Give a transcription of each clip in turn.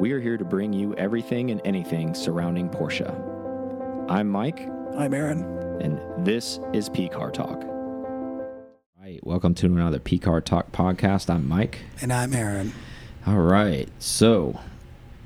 We are here to bring you everything and anything surrounding Porsche. I'm Mike, I'm Aaron. and this is P Car Talk. All right, welcome to another P Car Talk podcast. I'm Mike. And I'm Aaron. All right, so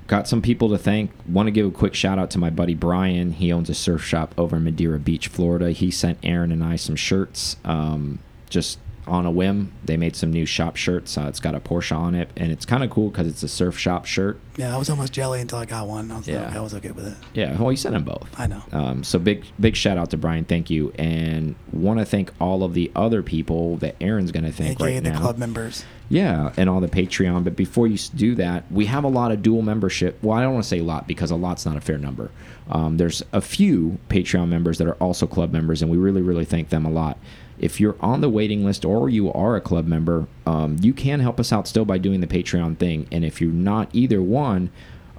got some people to thank. Want to give a quick shout out to my buddy Brian. He owns a surf shop over in Madeira Beach, Florida. He sent Aaron and I some shirts, um, just on a whim. They made some new shop shirts. Uh, it's got a Porsche on it, and it's kind of cool because it's a surf shop shirt. Yeah, I was almost jelly until I got one. I was, Yeah. I was okay with it. Yeah, well, you sent them both. I know. Um, so big, big shout out to Brian. Thank you, and want to thank all of the other people that Aaron's going to thank AKA right the now. club members. Yeah, and all the Patreon. But before you do that, we have a lot of dual membership. Well, I don't want to say a lot because a lot's not a fair number. Um, there's a few Patreon members that are also club members, and we really, really thank them a lot. If you're on the waiting list or you are a club member, um, you can help us out still by doing the Patreon thing. And if you're not either one,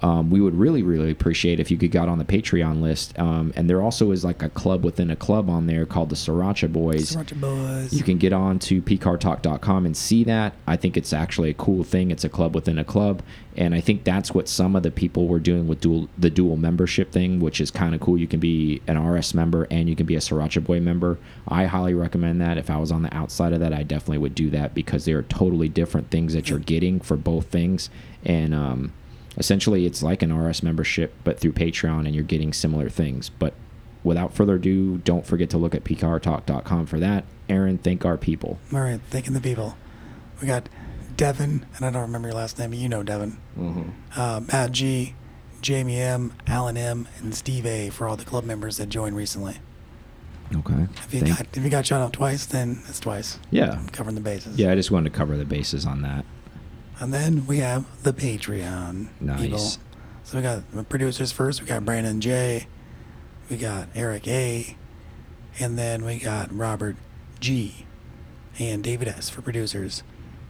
um, we would really, really appreciate if you could get on the Patreon list. Um, and there also is like a club within a club on there called the Sriracha Boys. Sriracha boys. You can get on to pcartalk.com and see that. I think it's actually a cool thing. It's a club within a club. And I think that's what some of the people were doing with dual the dual membership thing, which is kind of cool. You can be an RS member and you can be a Sriracha Boy member. I highly recommend that. If I was on the outside of that, I definitely would do that because they are totally different things that you're getting for both things. And um, essentially, it's like an RS membership, but through Patreon, and you're getting similar things. But without further ado, don't forget to look at pcartalk.com for that. Aaron, thank our people. All right, thanking the people. We got Devin, and I don't remember your last name, but you know Devin. Uh, Matt G, Jamie M, Alan M, and Steve A for all the club members that joined recently. Okay. If you, Thank- got, if you got shout out twice, then it's twice. yeah. I'm covering the bases. Yeah, I just wanted to cover the bases on that. And then we have the Patreon Nice. people. So we got the producers first. We got Brandon J. We got Eric A. And then we got Robert G. And David S. for producers.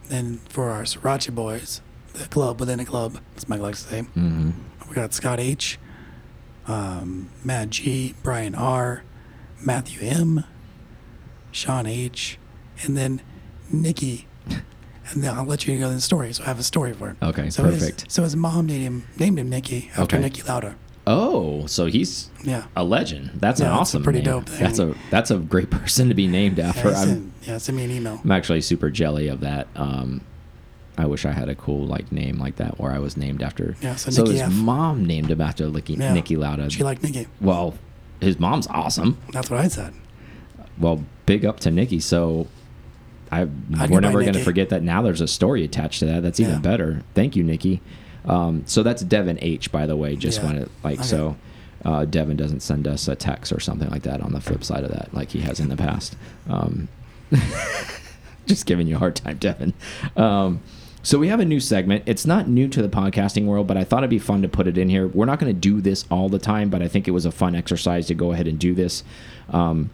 Then for our Sriracha boys, the club within a club, as Mike likes to say, hmm we got Scott H. Um, Matt G. Brian R. Matthew M. Sean H. And then Nikki. And then I'll let you go to the story. So I have a story for it. Okay, so His, perfect. so his mom named him named him Nikki after Okay. Niki Lauda. Oh, so he's Yeah. a legend. That's Yeah, an awesome pretty name. dope thing. That's a that's a great person to be named after. he I'm, yeah, send me an email. I'm actually super jelly of that. Um, I wish I had a cool like name like that where I was named after. Yeah, so Nikki his F. mom named him after Nicky, Yeah. Niki Lauda. She liked Nikki. well, his mom's awesome. That's what I said. Well, big up to Nikki. So I we're never going to forget that. Now there's a story attached to that. That's even Yeah. better. Thank you, Nikki. Um, so that's Devin H. By the way. Just Yeah. want to like Okay. so. Uh, Devin doesn't send us a text or something like that on the flip side of that, like he has in the past. Um, just giving you a hard time, Devin. Um, so we have a new segment. It's not new to the podcasting world, but I thought it'd be fun to put it in here. We're not going to do this all the time, but I think it was a fun exercise to go ahead and do this. Um,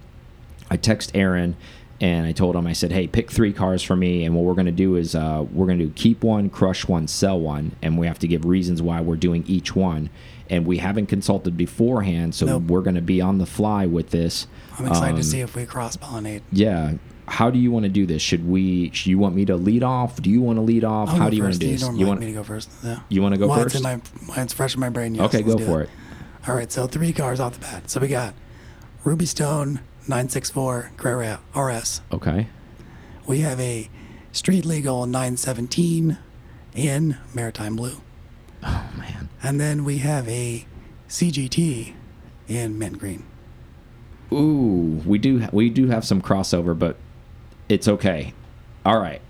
I text Aaron and I told him, I said, hey, pick three cars for me. And what we're going to do is uh, we're going to keep one, crush one, sell one. And we have to give reasons why we're doing each one. And we haven't consulted beforehand, so Nope. we're going to be on the fly with this. I'm excited Um, to see if we cross pollinate. Yeah. How do you want to do this? Should we? Should you want me to lead off? Do you want to lead off? I'll How do you want to do You this? normally You want me to go first. Yeah. you want to go Why first? It's, my, it's fresh in my brain. Yes, okay, go for it. All right, so three cars off the bat. So we got Rubystone 964 Carrera RS. Okay. We have a street legal 917 in Maritime Blue. Oh man. And then we have a CGT in mint green. Ooh, we do we do have some crossover, but it's okay. All right.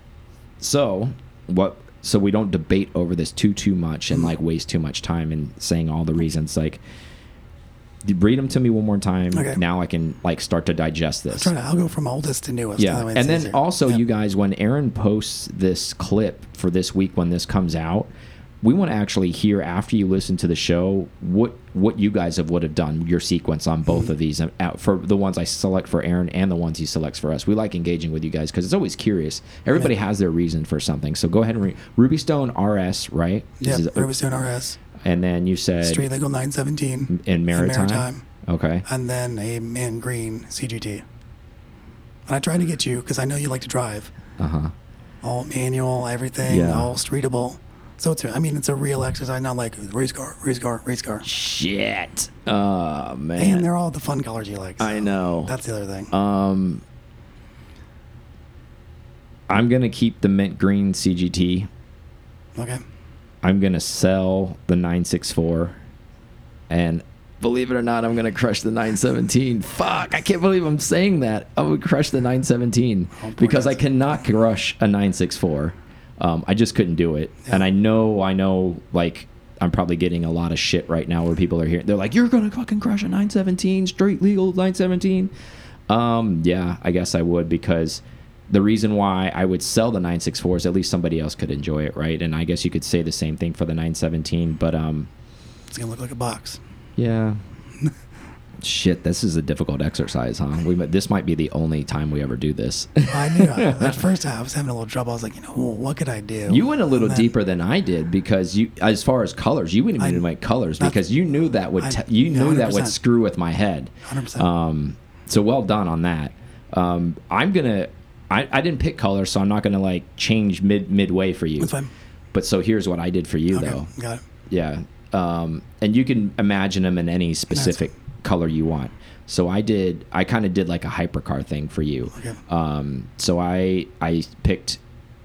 So what? So we don't debate over this too too much and like waste too much time in saying all the reasons. Like, read them to me one more time. Okay. Now I can like start to digest this. Trying to, I'll go from oldest to newest. Yeah, it's and then easier. also Yeah. you guys, when Aaron posts this clip for this week when this comes out, we want to actually hear after you listen to the show what what you guys have would have done your sequence on both Mm-hmm. of these uh, for the ones I select for Aaron and the ones he selects for us. We like engaging with you guys because it's always curious. Everybody has their reason for something, so go ahead and read Rubystone RS, right? Yeah, This is- Rubystone RS. And then you said Street legal 917 in Maritime. Maritime. Okay. and then a mint green CGT. And I tried to get you because I know you like to drive. Uh huh. All manual, everything, Yeah. all streetable. So it's I mean it's a real exercise, not like race car, race car, race car. Shit. Oh man. And they're all the fun colors you like. I know. That's the other thing. Um, I'm gonna keep the mint green CGT. okay. I'm gonna sell the 964, and believe it or not, I'm gonna crush the 917. Fuck! I can't believe I'm saying that. I would crush the 917 Oh, because I cannot crush a 964. Um, I just couldn't do it, and I know, I know, like. I'm probably getting a lot of shit right now where people are here. They're like, "You're gonna fucking crush a 917, straight legal 917." Um, yeah, I guess I would because the reason why I would sell the 964 is at least somebody else could enjoy it, right? And I guess you could say the same thing for the 917, but um, It's gonna look like a box. yeah. Shit, this is a difficult exercise, huh? We this might be the only time we ever do this. I knew at first I was having a little trouble. I was like, you know, what could I do? You went a little then- deeper than I did because you, as far as colors, you wouldn't I- even make colors because you knew that would I- you knew that would screw with my head. 100%. Um, so well done on that. Um, I'm gonna. I, I didn't pick color, so I'm not gonna like change mid midway for you. That's fine. But so here's what I did for you Okay, though. got it. Yeah. Um, and you can imagine them in any specific color you want. So I did. I kind of did like a hypercar thing for you. Okay. Um, so I I picked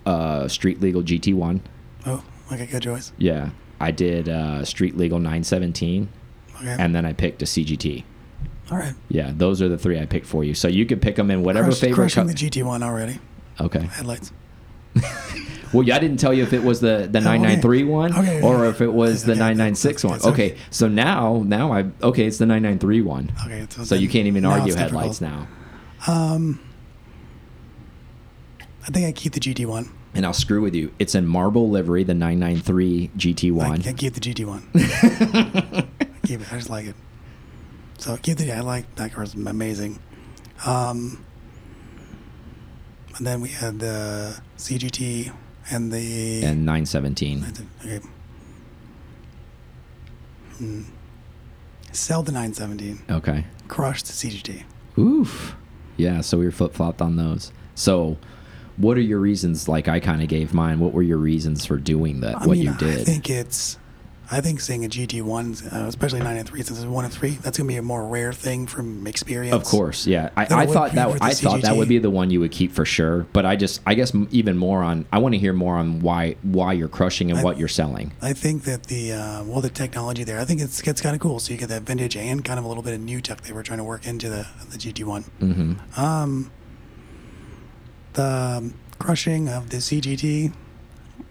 uh, Street Legal GT1. Oh, okay, good choice. Yeah. I did uh, Street Legal 917, Okay. and then I picked a CGT. All right. Yeah, those are the three I picked for you. So you could pick them in whatever Crush, favorite. crushing the GT1 already. okay. Headlights. Well, yeah, I didn't tell you if it was the the Oh, okay. one Okay, or yeah. if it was the Okay, 996 okay, one. Okay, so now now I okay, it's the 993 one. Okay. So, So you can't even argue headlights difficult. now. Um, I think I keep the GT1. And I'll screw with you. It's in marble livery, the 993 GT1. I can't keep the GT1. keep it. I just like it. So keep the. I like that car's amazing. Um, and then we had the CGT and the. and 917. Okay. Hmm. Sell the 917. Okay. Crush the CGT. Oof. Yeah, so we were flip flopped on those. So, what are your reasons? Like I kind of gave mine. What were your reasons for doing that? I what mean, you did? I think it's. I think seeing a GT1, uh, especially 9 and 3, since it's 1 and 3, that's going to be a more rare thing from experience. Of course, yeah. I, I thought that I thought that would be the one you would keep for sure. But I just, I guess, even more on. I want to hear more on why why you're crushing and I- what you're selling. I think that the uh, well, the technology there, I think it's it's kind of cool. So you get that vintage and kind of a little bit of new tech they were trying to work into the the GT1. hmm Um, the crushing of the CGT,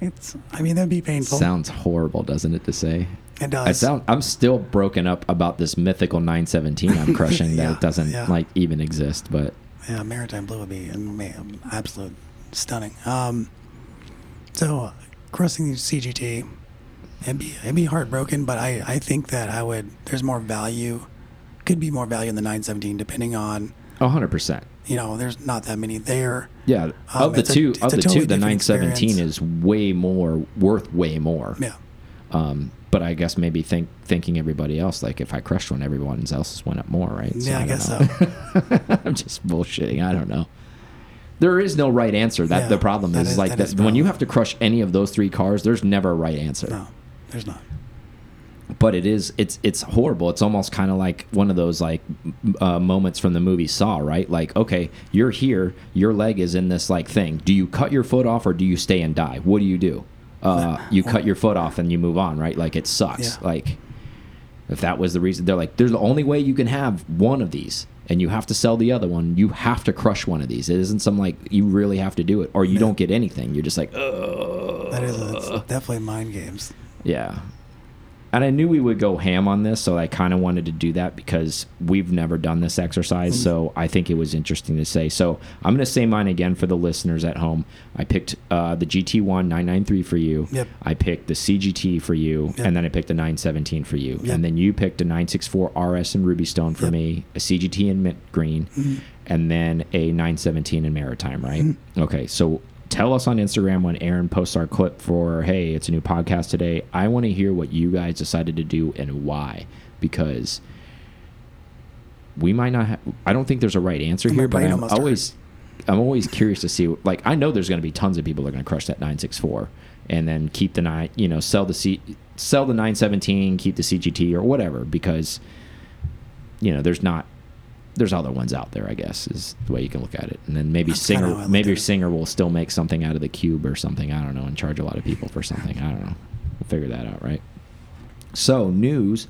it's I mean that'd be painful. Sounds horrible, doesn't it? To say. it does. I sound. I'm still broken up about this mythical 917 I'm crushing that Yeah, it doesn't yeah. like even exist. But yeah, maritime blue would be absolute stunning. Um, so crossing the CGT, it'd be it'd be heartbroken, but I I think that I would. There's more value, could be more value in the 917 depending on 100. percent you know, there's not that many there. Yeah, Um, of the it's a- two, of the totally two, the 917 experience. is way more worth way more. Yeah. Um, but I guess maybe think thinking everybody else like if I crushed one, everyone else's went up more, right? Yeah, I don't guess know. I'm just bullshitting. I don't know. There is no right answer. That Yeah, the problem that is, is- like that that is when you have to crush any of those three cars, there's never a right answer. No, there's not. But it is it's it's horrible. It's almost kind of like one of those like uh, moments from the movie Saw, right? Like, okay, you're here, your leg is in this like thing. Do you cut your foot off or do you stay and die? What do you do? Uh, you cut your foot off and you move on, right? Like it sucks. Yeah. Like if that was the reason, they're like, there's the only way you can have one of these, and you have to sell the other one. You have to crush one of these. It isn't some like you really have to do it, or you Yeah. don't get anything. You're just like, Ugh. That is it's definitely mind games. Yeah. And I knew we would go ham on this, so I kind of wanted to do that because we've never done this exercise. Mm-hmm. So I think it was interesting to say. So I'm going to say mine again for the listeners at home. I picked uh, the GT1 993 for you. Yep. I picked the CGT for you, Yep. and then I picked the 917 for you. Yep. And then you picked a 964 RS in Rubystone for me, a CGT in mint green, Mhm. and then a 917 in maritime, right? Mm-hmm. Okay, so tell us on Instagram when Aaron posts our clip for, hey, it's a new podcast today. I want to hear what you guys decided to do and why, because we might not. have I don't think there's a right answer here, but I'm almost hurt. always, I'm always curious to see. Like, I know there's going to be tons of people that are going to crush that 964, and then keep the nine, you know, sell the C, sell the 917, keep the CGT or whatever, because you know there's not there's other ones out there, I guess, is the way you can look at it. And then maybe That's Singer, maybe. Singer will still make something out of the cube or something. I don't know, and charge a lot of people for something. I don't know. We'll figure that out, right? So news,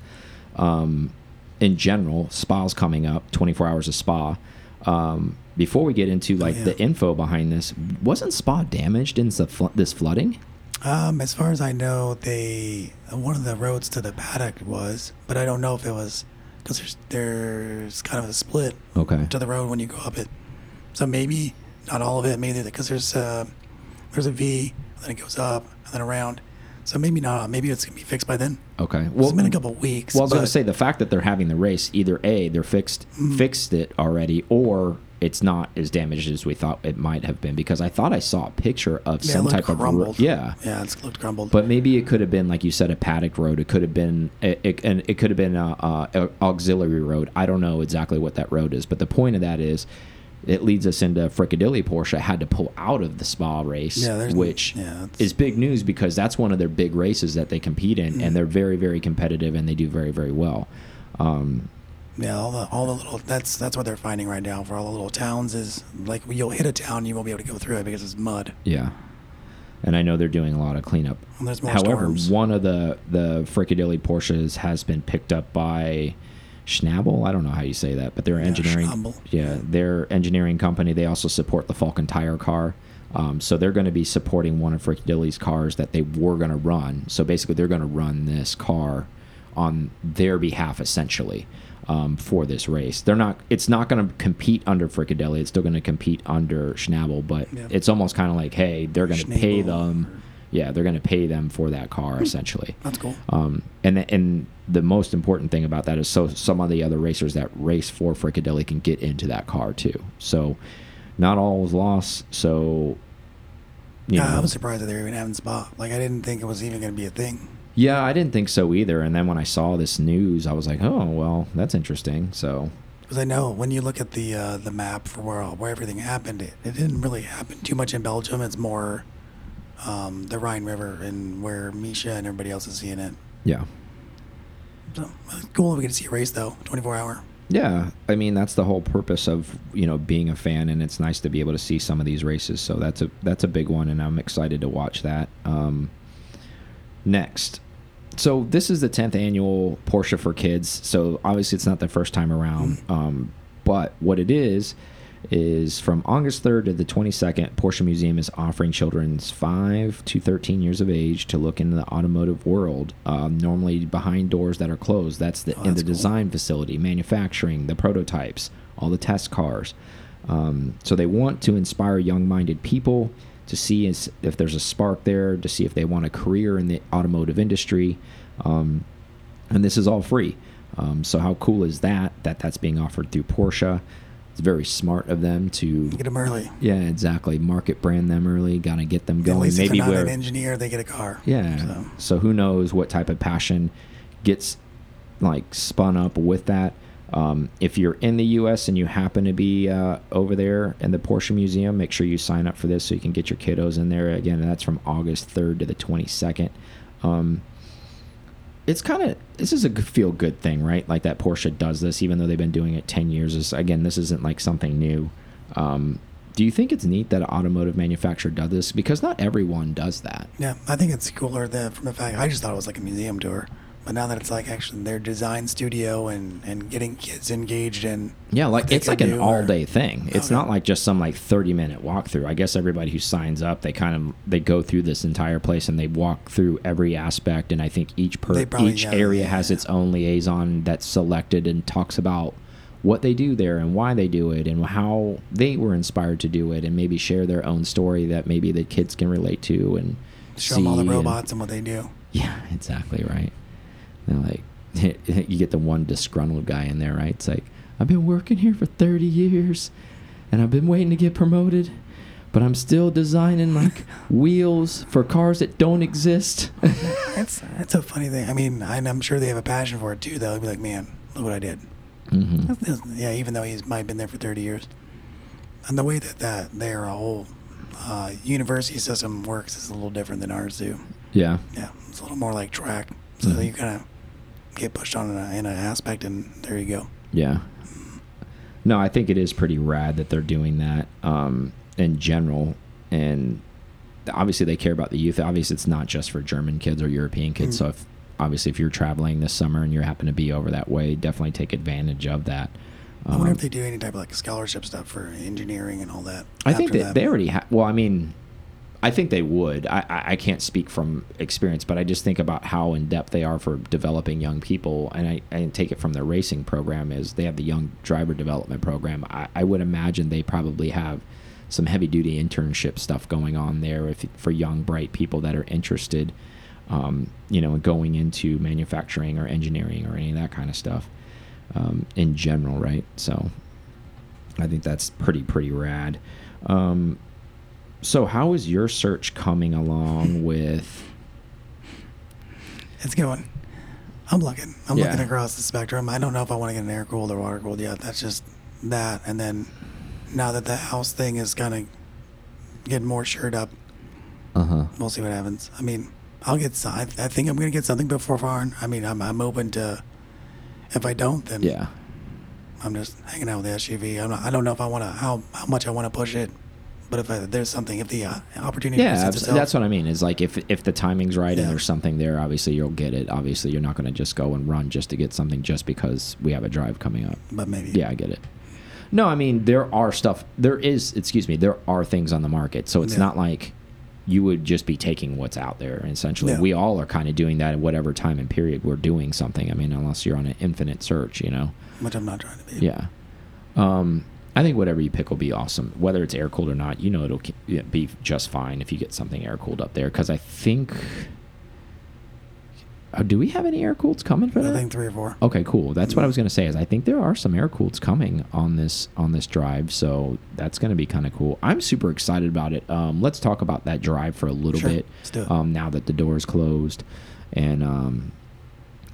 um, in general, Spa's coming up. 24 hours of Spa. Um, before we get into like yeah. the info behind this, wasn't Spa damaged in fl this flooding? Um, as far as I know, they one of the roads to the paddock was, but I don't know if it was because there's there's kind of a split Okay. to the road when you go up it. So maybe not all of it, maybe because there's uh, there's a V, then it goes up and then around. So maybe not. Maybe it's gonna be fixed by then. Okay. Well, it's been a couple weeks. Well, I was gonna say the fact that they're having the race, either a they're fixed Mm-hmm. fixed it already, or it's not as damaged as we thought it might have been. Because I thought I saw a picture of yeah, some type of ro- yeah. yeah, it's looked crumbled. But maybe it could have been, like you said, a paddock road. It could have been, it, it, and it could have been a, a, a auxiliary road. I don't know exactly what that road is, but the point of that is, it leads us into Frikadelli. Porsche had to pull out of the Spa race, Yeah, which yeah, is big news because that's one of their big races that they compete in, Mm. and they're very, very competitive, and they do very, very well. Um, yeah, all the all the little that's that's what they're finding right now for all the little towns is like you'll hit a town, you won't be able to go through it because it's mud. yeah, and I know they're doing a lot of cleanup. And there's more However, storms. one of the the Frikadelli Porsches has been picked up by Schnabl. I don't know how you say that, but they're Yeah, engineering. Schnabl. Yeah, their engineering company. They also support the Falken Tire car. Um, so they're going to be supporting one of Frikadelli's cars that they were going to run. So basically, they're going to run this car on their behalf, essentially, um, for this race. They're not. It's not going to compete under Frikadelli. It's still going to compete under Schnabl, but Yeah. it's almost kind of like, hey, they're going to pay them. Yeah, they're going to pay them for that car essentially. That's cool. Um, and and the most important thing about that is so some of the other racers that race for Frikadelli can get into that car too. So not all is lost. So you Yeah, I was surprised that they were even having spot. Like I didn't think it was even going to be a thing. Yeah, I didn't think so either. And then when I saw this news, I was like, oh well, that's interesting. So Because I know when you look at the uh, the map for where where everything happened, it, it didn't really happen too much in Belgium. It's more um, the Rhine River and where Misha and everybody else is seeing it. yeah, So it's cool we get to see a race though, 24 hour. yeah. I mean, that's the whole purpose of you know being a fan, and it's nice to be able to see some of these races. So that's a that's a big one, and I'm excited to watch that. Um, next. So this is the 10th annual Porsche for Kids. So obviously it's not the first time around. Um, but what it is is from August 3rd to the 22nd, Porsche Museum is offering children's 5 to 13 years of age to look into the automotive world, um, normally behind doors that are closed. That's the Oh, in the cool. design facility, manufacturing, the prototypes, all the test cars. Um, so they want to inspire young-minded people to see is- if there's a spark there, to see if they want a career in the automotive industry, um, and this is all free. Um, so how cool is that? That that's being offered through Porsche. It's very smart of them to Get them early. yeah, exactly. Market brand them early. Gotta get them At going. least if Maybe they're not an engineer, they get a car. yeah. So, So who knows what type of passion gets like spun up with that. Um, if you're in the U.S. and you happen to be uh, over there in the Porsche Museum, make sure you sign up for this so you can get your kiddos in there. Again, that's from August 3rd to the 22nd. Um, it's kind of this is a feel good thing, right? Like that Porsche does this, even though they've been doing it 10 years. Is again, this isn't like something new. Um, do you think it's neat that an automotive manufacturer does this? Because not everyone does that. yeah, I think it's cooler than from the fact I just thought it was like a museum tour, but now that it's like actually their design studio and and getting kids engaged in Yeah, like it's like an all or- day thing. It's Okay. not like just some like 30 minute walkthrough. I guess everybody who signs up, they kind of they go through this entire place and they walk through every aspect and I think each per probably- each yeah, area yeah, has yeah. its own liaison that's selected and talks about what they do there and why they do it and how they were inspired to do it and maybe share their own story that maybe the kids can relate to and show them all the see and- robots and what they do. yeah, exactly right. They're like, you get the one disgruntled guy in there, right? It's like, I've been working here for 30 years and I've been waiting to get promoted, but I'm still designing like wheels for cars that don't exist. that's, it's a funny thing. I mean, I, I'm sure they have a passion for it too. They'll be like, man, look what I did. hmm That's- that's- Yeah, even though he's might have been there for 30 years, and the way that that their whole uh, university system works is a little different than ours do. Yeah. Yeah, it's a little more like track. So Mhm. you kind of get pushed on in, a, in an aspect, and there you go. Yeah. No, I think it is pretty rad that they're doing that um, in general, and obviously they care about the youth. Obviously, it's not just for German kids or European kids. Mm. So if obviously if you're traveling this summer and you happen to be over that way, definitely take advantage of that. I wonder Um, if they do any type of like scholarship stuff for engineering and all that. I think after that they already have. Well, I mean, I think they would. I, I can't speak from experience, but I just think about how in depth they are for developing young people, and I, I take it from their racing program is they have the young driver development program. I, I would imagine they probably have some heavy duty internship stuff going on there if for young bright people that are interested, um, you know, in going into manufacturing or engineering or any of that kind of stuff um, in general, right? So I think that's pretty pretty rad. Um, so how is your search coming along with? It's going. I'm looking. I'm Yeah. looking across the spectrum. I don't know if I want to get an air cooled or water cooled yet. That's just that. And then now that the house thing is kind of getting more shored up, Uh huh. we'll see what happens. I mean, I'll get. I, I think I'm gonna get something before far. I mean, I'm I'm open to. If I don't, then Yeah. I'm just hanging out with the SUV. I'm not, I don't know if I want to how how much I want to push it, but if I, there's something, if the uh, opportunity Yeah, itself, that's what I mean. Is like if if the timing's right Yeah. and there's something there, obviously you'll get it. Obviously, you're not going to just go and run just to get something just because we have a drive coming up. But maybe. Yeah, I get it. No, I mean there are stuff. There is, excuse me, there are things on the market. So it's Yeah. not like you would just be taking what's out there. And essentially, Yeah. we all are kind of doing that at whatever time and period we're doing something. I mean, unless you're on an infinite search, you know. Which I'm not trying to be. Yeah. Um, I think whatever you pick will be awesome. Whether it's air cooled or not, you know it'll be just fine if you get something air cooled up there. Because I think, uh, do we have any air cooleds coming for that? I think three or four. Okay, cool. That's what I was going to say. Is I think there are some air cooleds coming on this on this drive, so that's going to be kind of cool. I'm super excited about it. Um, let's talk about that drive for a little Sure. bit. Let's do it. Um, now that the door is closed, and um,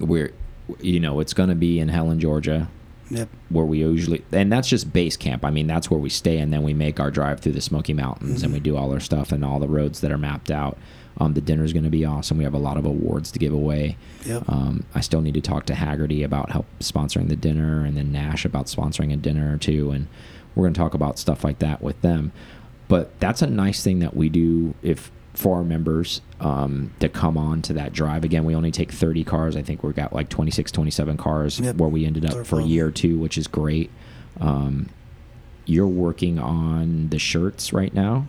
we're, you know, it's going to be in Helen, Georgia Yep. where we usually and that's just base camp. I mean, that's where we stay and then we make our drive through the Smoky Mountains and we Mhm. do all our stuff and all the roads that are mapped out. Um, the dinner's going to be awesome. We have a lot of awards to give away. Yep. Um, I still need to talk to Hagerty about help sponsoring the dinner and then Nash about sponsoring a dinner too. And we're going to talk about stuff like that with them. But that's a nice thing that we do if for our members um, to come on to that drive. Again, we only take 30 cars. I think we've got like 26, 27 cars Yep. where we ended They're up for a year or two, which is great. Um, you're working on the shirts right now.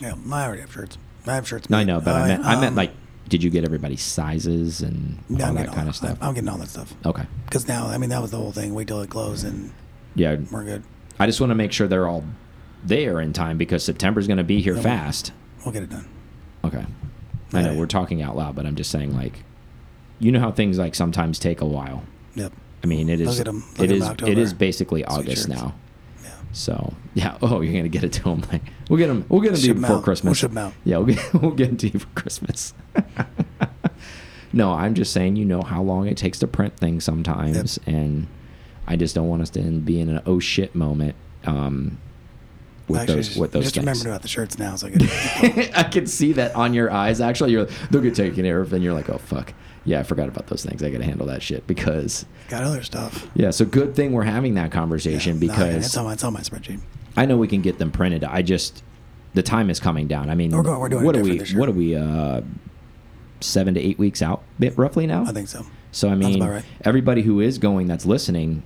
Yeah. I already have shirts. I have shirts. No, I know, but I Uh, meant, I meant um, like, did you get everybody's sizes and yeah, all that kind all of stuff? I'm getting all that stuff. Okay. Because now, I mean, that was the whole thing. Wait till it closed and Yeah. we're good. I just want to make sure they're all there in time because September's going to be here fast. We'll get it done. Okay. I know we're talking out loud, but I'm just saying like, you know how things like sometimes take a while. Yep. I mean, it is get 'em- they'll it get 'em is October. it is basically Sweet August shirts. now. Yeah. So yeah. Oh, you're gonna get it to them like we'll get them. We'll get them to you before out. Christmas. We'll ship 'em out. Yeah, we'll get we'll get them to you for Christmas. no, I'm just saying. You know how long it takes to print things sometimes, and I just don't want us to be in an oh shit moment. Um, with Actually, those with those just things. remembered about the shirts now, so I get I can see that on your eyes. Actually, you're they'll get taken care of, and you're like, oh fuck, yeah, I forgot about those things. I got to handle that shit because got other stuff. yeah. So good thing we're having that conversation Yeah, no, because it's on my, it's on my spreadsheet. I know we can get them printed. I just the time is coming down. I mean, We're going- we're doing what are we? different this year. What are we? Uh, seven to eight weeks out, bit roughly now. I think so. So I mean, right. everybody who is going that's listening,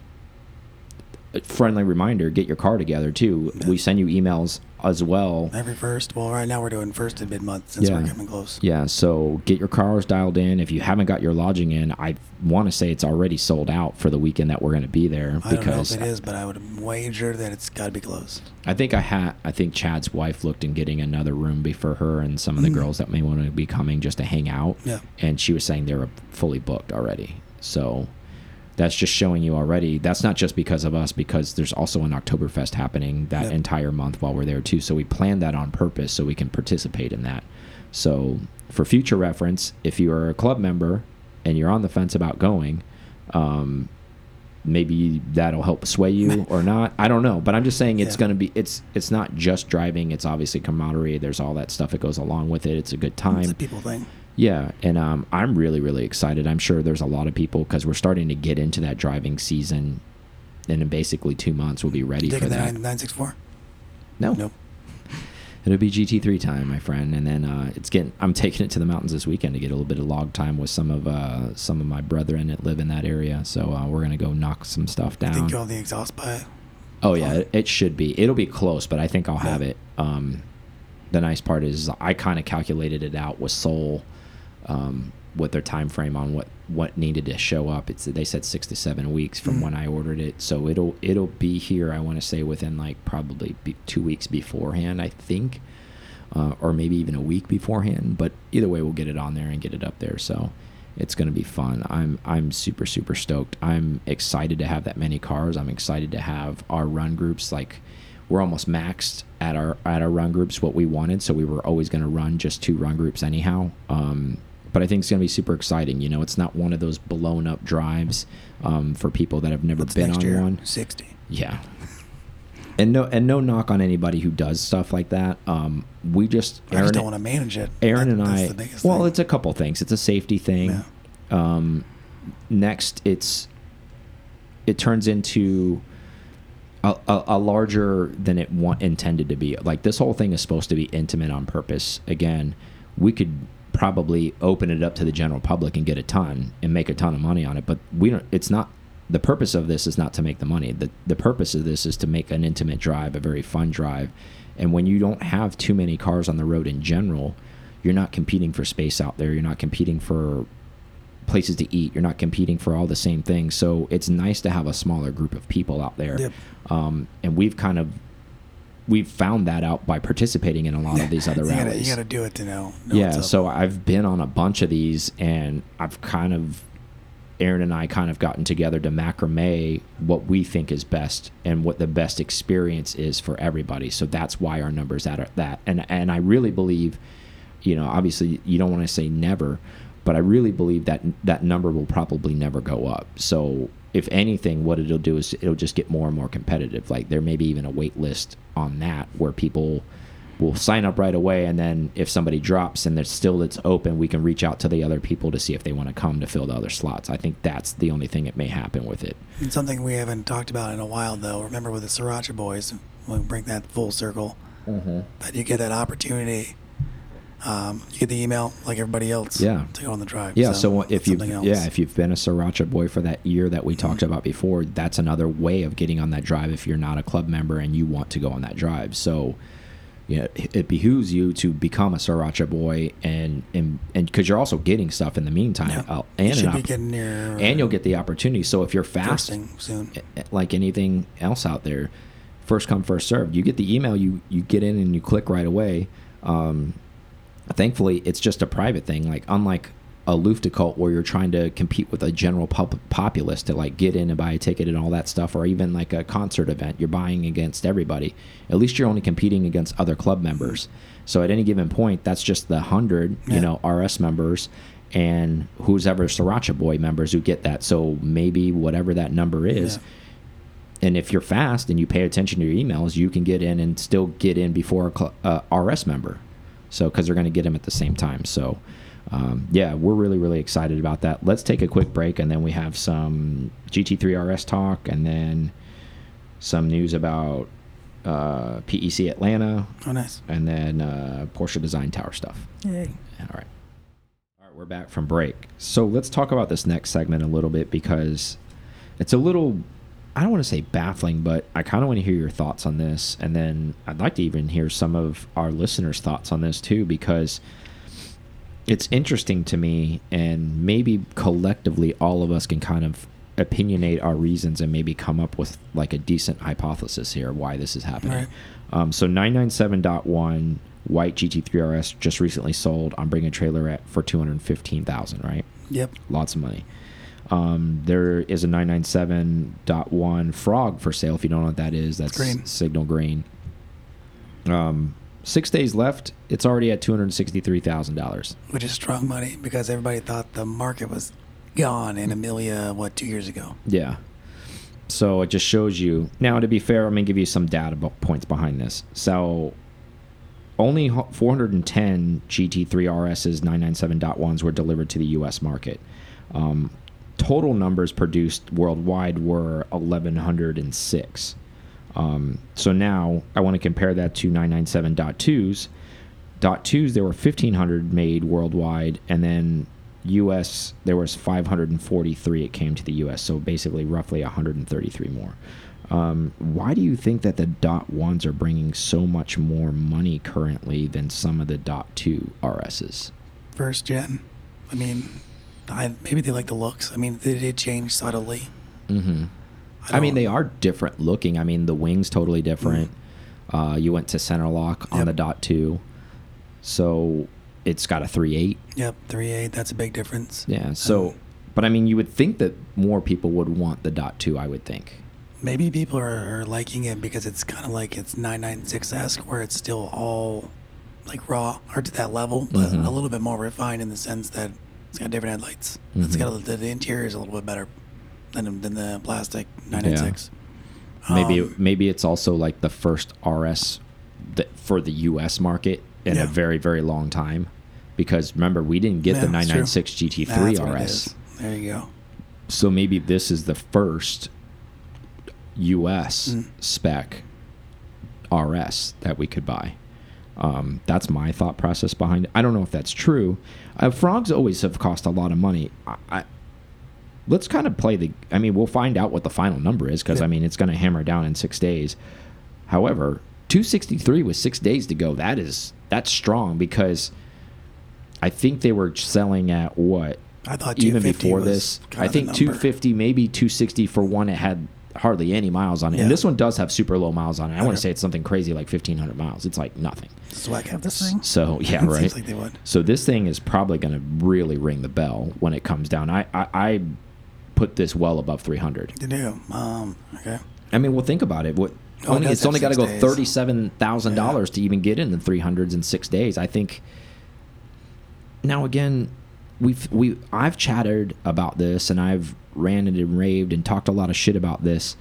friendly reminder: get your car together too. Yeah. We send you emails as well. Every first. Well, right now we're doing first and mid month since Yeah. we're coming close. Yeah, so get your cars dialed in. If you haven't got your lodging in, I want to say it's already sold out for the weekend that we're going to be there I don't know because if it is, but I would wager that it's got to be close. I think I had I think Chad's wife looked in getting another room before her and some of the Mm. girls that may want to be coming just to hang out. Yeah. And she was saying they were fully booked already. So that's just showing you already. That's not just because of us, because there's also an Oktoberfest happening that Yep. entire month while we're there too. So we planned that on purpose so we can participate in that. So for future reference, if you are a club member and you're on the fence about going, um, maybe that'll help sway you or not. I don't know, but I'm just saying it's Yeah. going to be it's it's not just driving. It's obviously camaraderie. There's all that stuff that goes along with it. It's a good It's time. a people thing. Yeah, and um, I'm really really excited. I'm sure there's a lot of people because we're starting to get into that driving season, and in basically two months we'll be ready for that. 964? No, Nope. It'll be GT3 time, my friend, and then uh, it's getting. I'm taking it to the mountains this weekend to get a little bit of log time with some of uh, some of my brethren that live in that area. So uh, we're gonna go knock some stuff I down. think all the exhaust by Oh yeah, it, it should be. It'll be close, but I think I'll have it. Um, the nice part is I kind of calculated it out with Soul, um, with their time frame on what what needed to show up. It's they said six to seven weeks from Mm. when I ordered it, so it'll it'll be here. I want to say within like probably two weeks beforehand. I think, uh, or maybe even a week beforehand. But either way, we'll get it on there and get it up there. So it's going to be fun. I'm I'm super super stoked. I'm excited to have that many cars. I'm excited to have our run groups like we're almost maxed at our at our run groups what we wanted. So we were always going to run just two run groups anyhow. Um, but I think it's going to be super exciting. You know, it's not one of those blown up drives um, for people that have never What's been on year? one. 60. Yeah. And no, and no knock on anybody who does stuff like that. Um, we just I Aaron, just don't want to manage it. Aaron That- and that's I. the biggest Well, thing. it's a couple things. It's a safety thing. Yeah. Um, next, it's it turns into a, a, a larger than it want, intended to be. Like this whole thing is supposed to be intimate on purpose. Again, we could probably open it up to the general public and get a ton and make a ton of money on it, but we don't. It's not. The purpose of this is not to make the money. The the purpose of this is to make an intimate drive, a very fun drive. And when you don't have too many cars on the road in general, you're not competing for space out there. You're not competing for places to eat. You're not competing for all the same things. So it's nice to have a smaller group of people out there. Yep. Um, and we've kind of we've found that out by participating in a lot of these other you gotta, rallies. you gotta do it to know. know yeah. So I've been on a bunch of these, and I've kind of Aaron and I kind of gotten together to macrame what we think is best and what the best experience is for everybody. So that's why our numbers at that. And and I really believe, you know, obviously you don't want to say never, but I really believe that that number will probably never go up. So if anything, what it'll do is it'll just get more and more competitive. Like there may be even a wait list on that where people will sign up right away and then if somebody drops and there's still it's open we can reach out to the other people to see if they want to come to fill the other slots i think that's the only thing that may happen with it And something we haven't talked about in a while, though. Remember with the Sriracha Boys, we bring that full circle, mm-hmm. that you get that opportunity. Um, you get the email like everybody else. Yeah. To go on the drive. yeah so, if you yeah if you've been a sriracha boy for that year that we talked about before that's another way of getting on that drive if you're not a club member and you want to go on that drive so yeah, it it behooves you to become a sriracha boy and and and because you're also getting stuff in the meantime Yeah. uh, you and should an be getting your and you'll get the opportunity so if you're fast soon. like anything else out there first come first served you get the email you you get in and you click right away um thankfully it's just a private thing. Like unlike a Luftgekühlt where you're trying to compete with a general pub populace to like get in and buy a ticket and all that stuff or even like a concert event you're buying against everybody. At least you're only competing against other club members. So at any given point that's just the 100 you know rs members and who's ever sriracha boy members who get that. So maybe whatever that number is Yeah. and if you're fast and you pay attention to your emails, you can get in and still get in before a uh, RS member. So because they're going to get them at the same time. So um, yeah, we're really really excited about that. Let's take a quick break and then we have some GT3 RS talk and then some news about uh, PEC Atlanta Oh, nice. and then uh, Porsche Design Tower stuff. Yay. All right. All right, we're back from break. So let's talk about this next segment a little bit because it's a little, I don't want to say baffling, but I kind of want to hear your thoughts on this. And then I'd like to even hear some of our listeners' thoughts on this too, because it's interesting to me. And maybe collectively, all of us can kind of opinionate our reasons and maybe come up with like a decent hypothesis here why this is happening. Right. Um, so 997.1 white GT3 RS just recently sold on Bring a Trailer at for 215,000, right? Yep. Lots of money. Um, there is a 997.1 Frog for sale. If you don't know what that is, that's Green. signal green. Um, six days left. It's already at $263,000. Which is strong money because everybody thought the market was gone in Amelia, what, two years ago? Yeah. so it just shows you. Now, to be fair, I'm gonna give you some data points behind this. So, only 410 GT3 RSs 997.1s were delivered to the U.S. market. Um, total numbers produced worldwide were 1,106. Um, so now I want to compare that to 997.2s. Dot twos there were 1,500 made worldwide, and then U.S. there was 543. It came to the U.S. So basically, roughly 133 more. Um, why do you think that the dot ones are bringing so much more money currently than some of the dot two RSs? First gen. I mean, I, maybe they like the looks. I mean, they did change subtly. Mm-hmm. I, mean, they are different looking. I mean, the wings totally different. Uh, you went to center lock on Yep. the dot two, so it's got a three eight. Yep, three eight. That's a big difference. Yeah. So, Um, but I mean, you would think that more people would want the dot two. I would think. Maybe people are, are liking it because it's kind of like it's 996 esque, where it's still all like raw or to that level, but Mhm. a little bit more refined in the sense that it's got different headlights. It's Mhm. got a, the, the interior is a little bit better than than the plastic 996. Maybe Um, maybe it's also like the first RS that for the U.S. market in Yeah. a very very long time, because remember we didn't get Yeah, the it's true. 996 GT3 that's RS. There you go. So maybe this is the first US Mm. spec RS that we could buy. Um, that's my thought process behind it. I don't know if that's true. Uh, frogs always have cost a lot of money. I, I, let's kind of play the. I mean, we'll find out what the final number is because Yeah. I mean it's going to hammer down in six days. However, 263 with six days to go. That is that's strong because I think they were selling at what I thought even 250 before this. I think 250, maybe 260 for one. It had hardly any miles on it, Yeah. and this one does have super low miles on it. I want to say it's something crazy like 1500 miles. It's like nothing. Swag have this thing. So yeah, It right. Seems like they would. So this thing is probably going to really ring the bell when it comes down. I, I I put this well above 300. They do. Um. Okay. I mean, well, think about it. What Oh, only, it's only got to go thirty-seven thousand dollars to even get in the three hundreds in six days. I think. Now again, we've we I've chatted about this and I've ranted and raved and talked a lot of shit about this,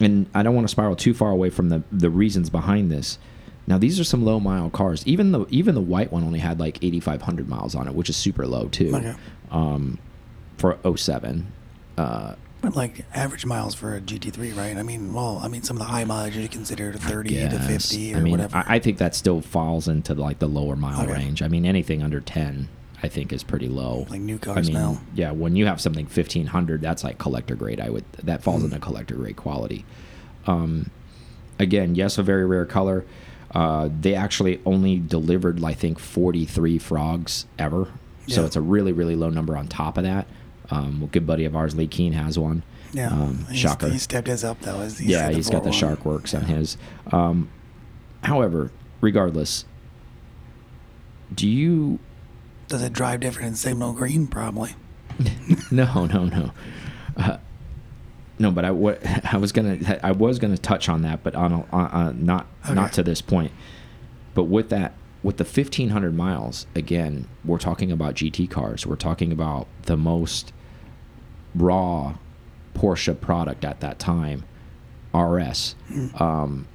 and I don't want to spiral too far away from the the reasons behind this. Now these are some low mile cars. Even the even the white one only had like eighty-five hundred miles on it, which is super low too. Okay. Um, for 07. Uh, But like average miles for a GT3, right? I mean, well, I mean, some of the high mileage you consider 30 to 50 or I mean, whatever. I, I think that still falls into like the lower mile Okay. range. I mean, anything under ten, I think, is pretty low. Like new I cars mean, now. yeah, when you have something fifteen hundred, that's like collector grade. I would that falls Mm. into collector grade quality. Um, again, yes, a very rare color. Uh, they actually only delivered, I think, forty three frogs ever. So it's a really, really low number on top of that. Um, a good buddy of ours, Lee Keen, has one. Yeah. Um, He's- shocker. He stepped his up though. He's, yeah, he's got the 4-1. Shark Works on his. Um, however, regardless, do you? Does it drive different in signal green? Probably. No, no, no. Uh, no, but I wa- I was gonna I was gonna touch on that, but on, a, on uh, not not to this point. But with that, with the fifteen hundred miles, again, we're talking about GT cars. We're talking about the most raw Porsche product at that time, RS. Mm. Um,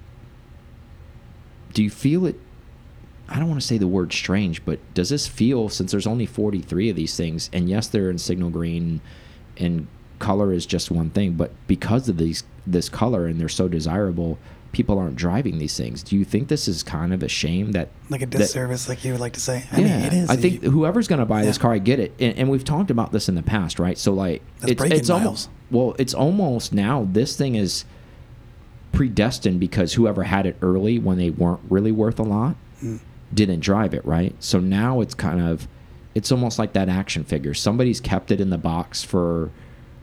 do you feel it? I don't want to say the word strange, but does this feel since there's only 43 of these things, and yes, they're in signal green, and color is just one thing, but because of these this color and they're so desirable, people aren't driving these things. Do you think this is kind of a shame that Like a that- disservice, like you would like to say. I yeah, mean, it is. I think You- whoever's going to buy this car, I get it, and, and we've talked about this in the past, right? So like, That's it's it's almost well, it's almost now this thing is predestined because whoever had it early when they weren't really worth a lot Mm. Didn't drive it, right? So now it's kind of it's almost like that action figure. Somebody's kept it in the box for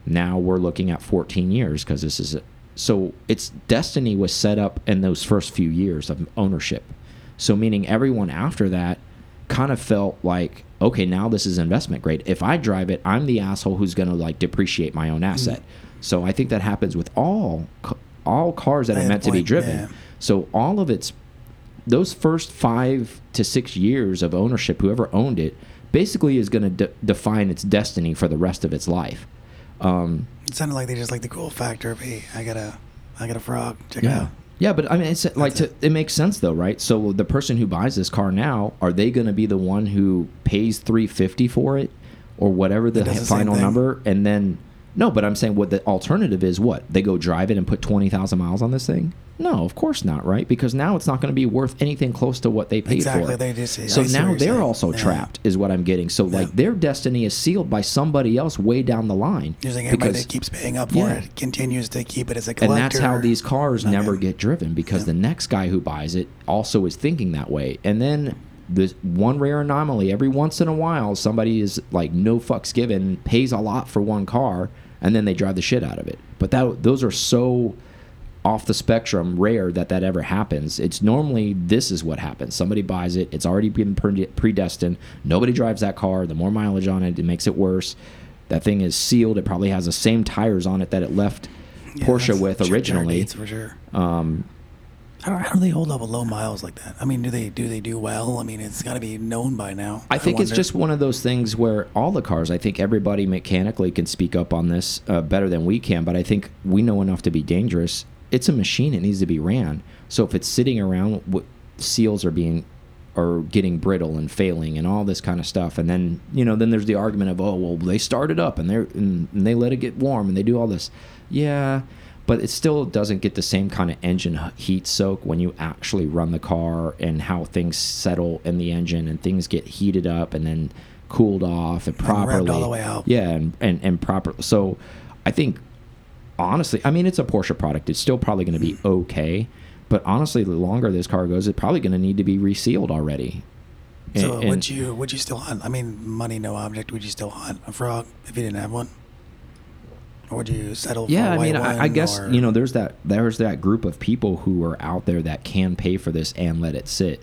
now we're looking at 14 years because this is so its destiny was set up in those first few years of ownership. So meaning everyone after that kind of felt like okay, now this is investment grade. If I drive it, I'm the asshole who's going to like depreciate my own asset. So I think that happens with all all cars that I are meant to be driven. yeah. So all of its those first five to six years of ownership, whoever owned it, basically is going to de define its destiny for the rest of its life. Um, It sounded like they just like the cool factor of hey, I got a, I got a frog. Check it Yeah. out. Yeah, but I mean, it's like to, it makes sense though, right? So the person who buys this car now, are they going to be the one who pays three fifty for it, or whatever the, the final number, and then no? But I'm saying what the alternative is. What they go drive it and put twenty thousand miles on this thing? No, of course not, right? Because now it's not going to be worth anything close to what they paid Exactly, for. they just- so now they're saying. also Yeah. trapped, is what I'm getting. So like their destiny is sealed by somebody else way down the line. You're saying everybody Because- that keeps paying up for Yeah. it continues to keep it as a collector. and that's how these cars never get driven because the next guy who buys it also is thinking that way and then this one rare anomaly every once in a while somebody is like no fucks given pays a lot for one car and then they drive the shit out of it but that those are so off the spectrum rare that that ever happens it's normally this is what happens somebody buys it it's already been predestined nobody drives that car the more mileage on it it makes it worse that thing is sealed it probably has the same tires on it that it left Yeah, Porsche with originally. for sure. Um, How, do- how do they hold up with low miles like that? I mean, do they do they do well? I mean, it's got to be known by now. I think it's just one of those things where all the cars, I think everybody mechanically can speak up on this uh, better than we can, but I think we know enough to be dangerous. It's a machine; it needs to be ran. So if it's sitting around, w- seals are being are getting brittle and failing and all this kind of stuff, and then you know, then there's the argument of, oh well, they start it up and they and, and they let it get warm and they do all this, yeah. But it still doesn't get the same kind of engine heat soak when you actually run the car and how things settle in the engine and things get heated up and then cooled off and And properly. revved all the way out. Yeah, and, and, and proper. So I think, honestly, I mean, it's a Porsche product. It's still probably going to be okay. But honestly, the longer this car goes, it's probably going to need to be resealed already. So would you would you still hunt? I mean, money no object. Would you still hunt a frog if you didn't have one? Or would you settle for yeah i mean I, I guess or- you know there's that there's that group of people who are out there that can pay for this and let it sit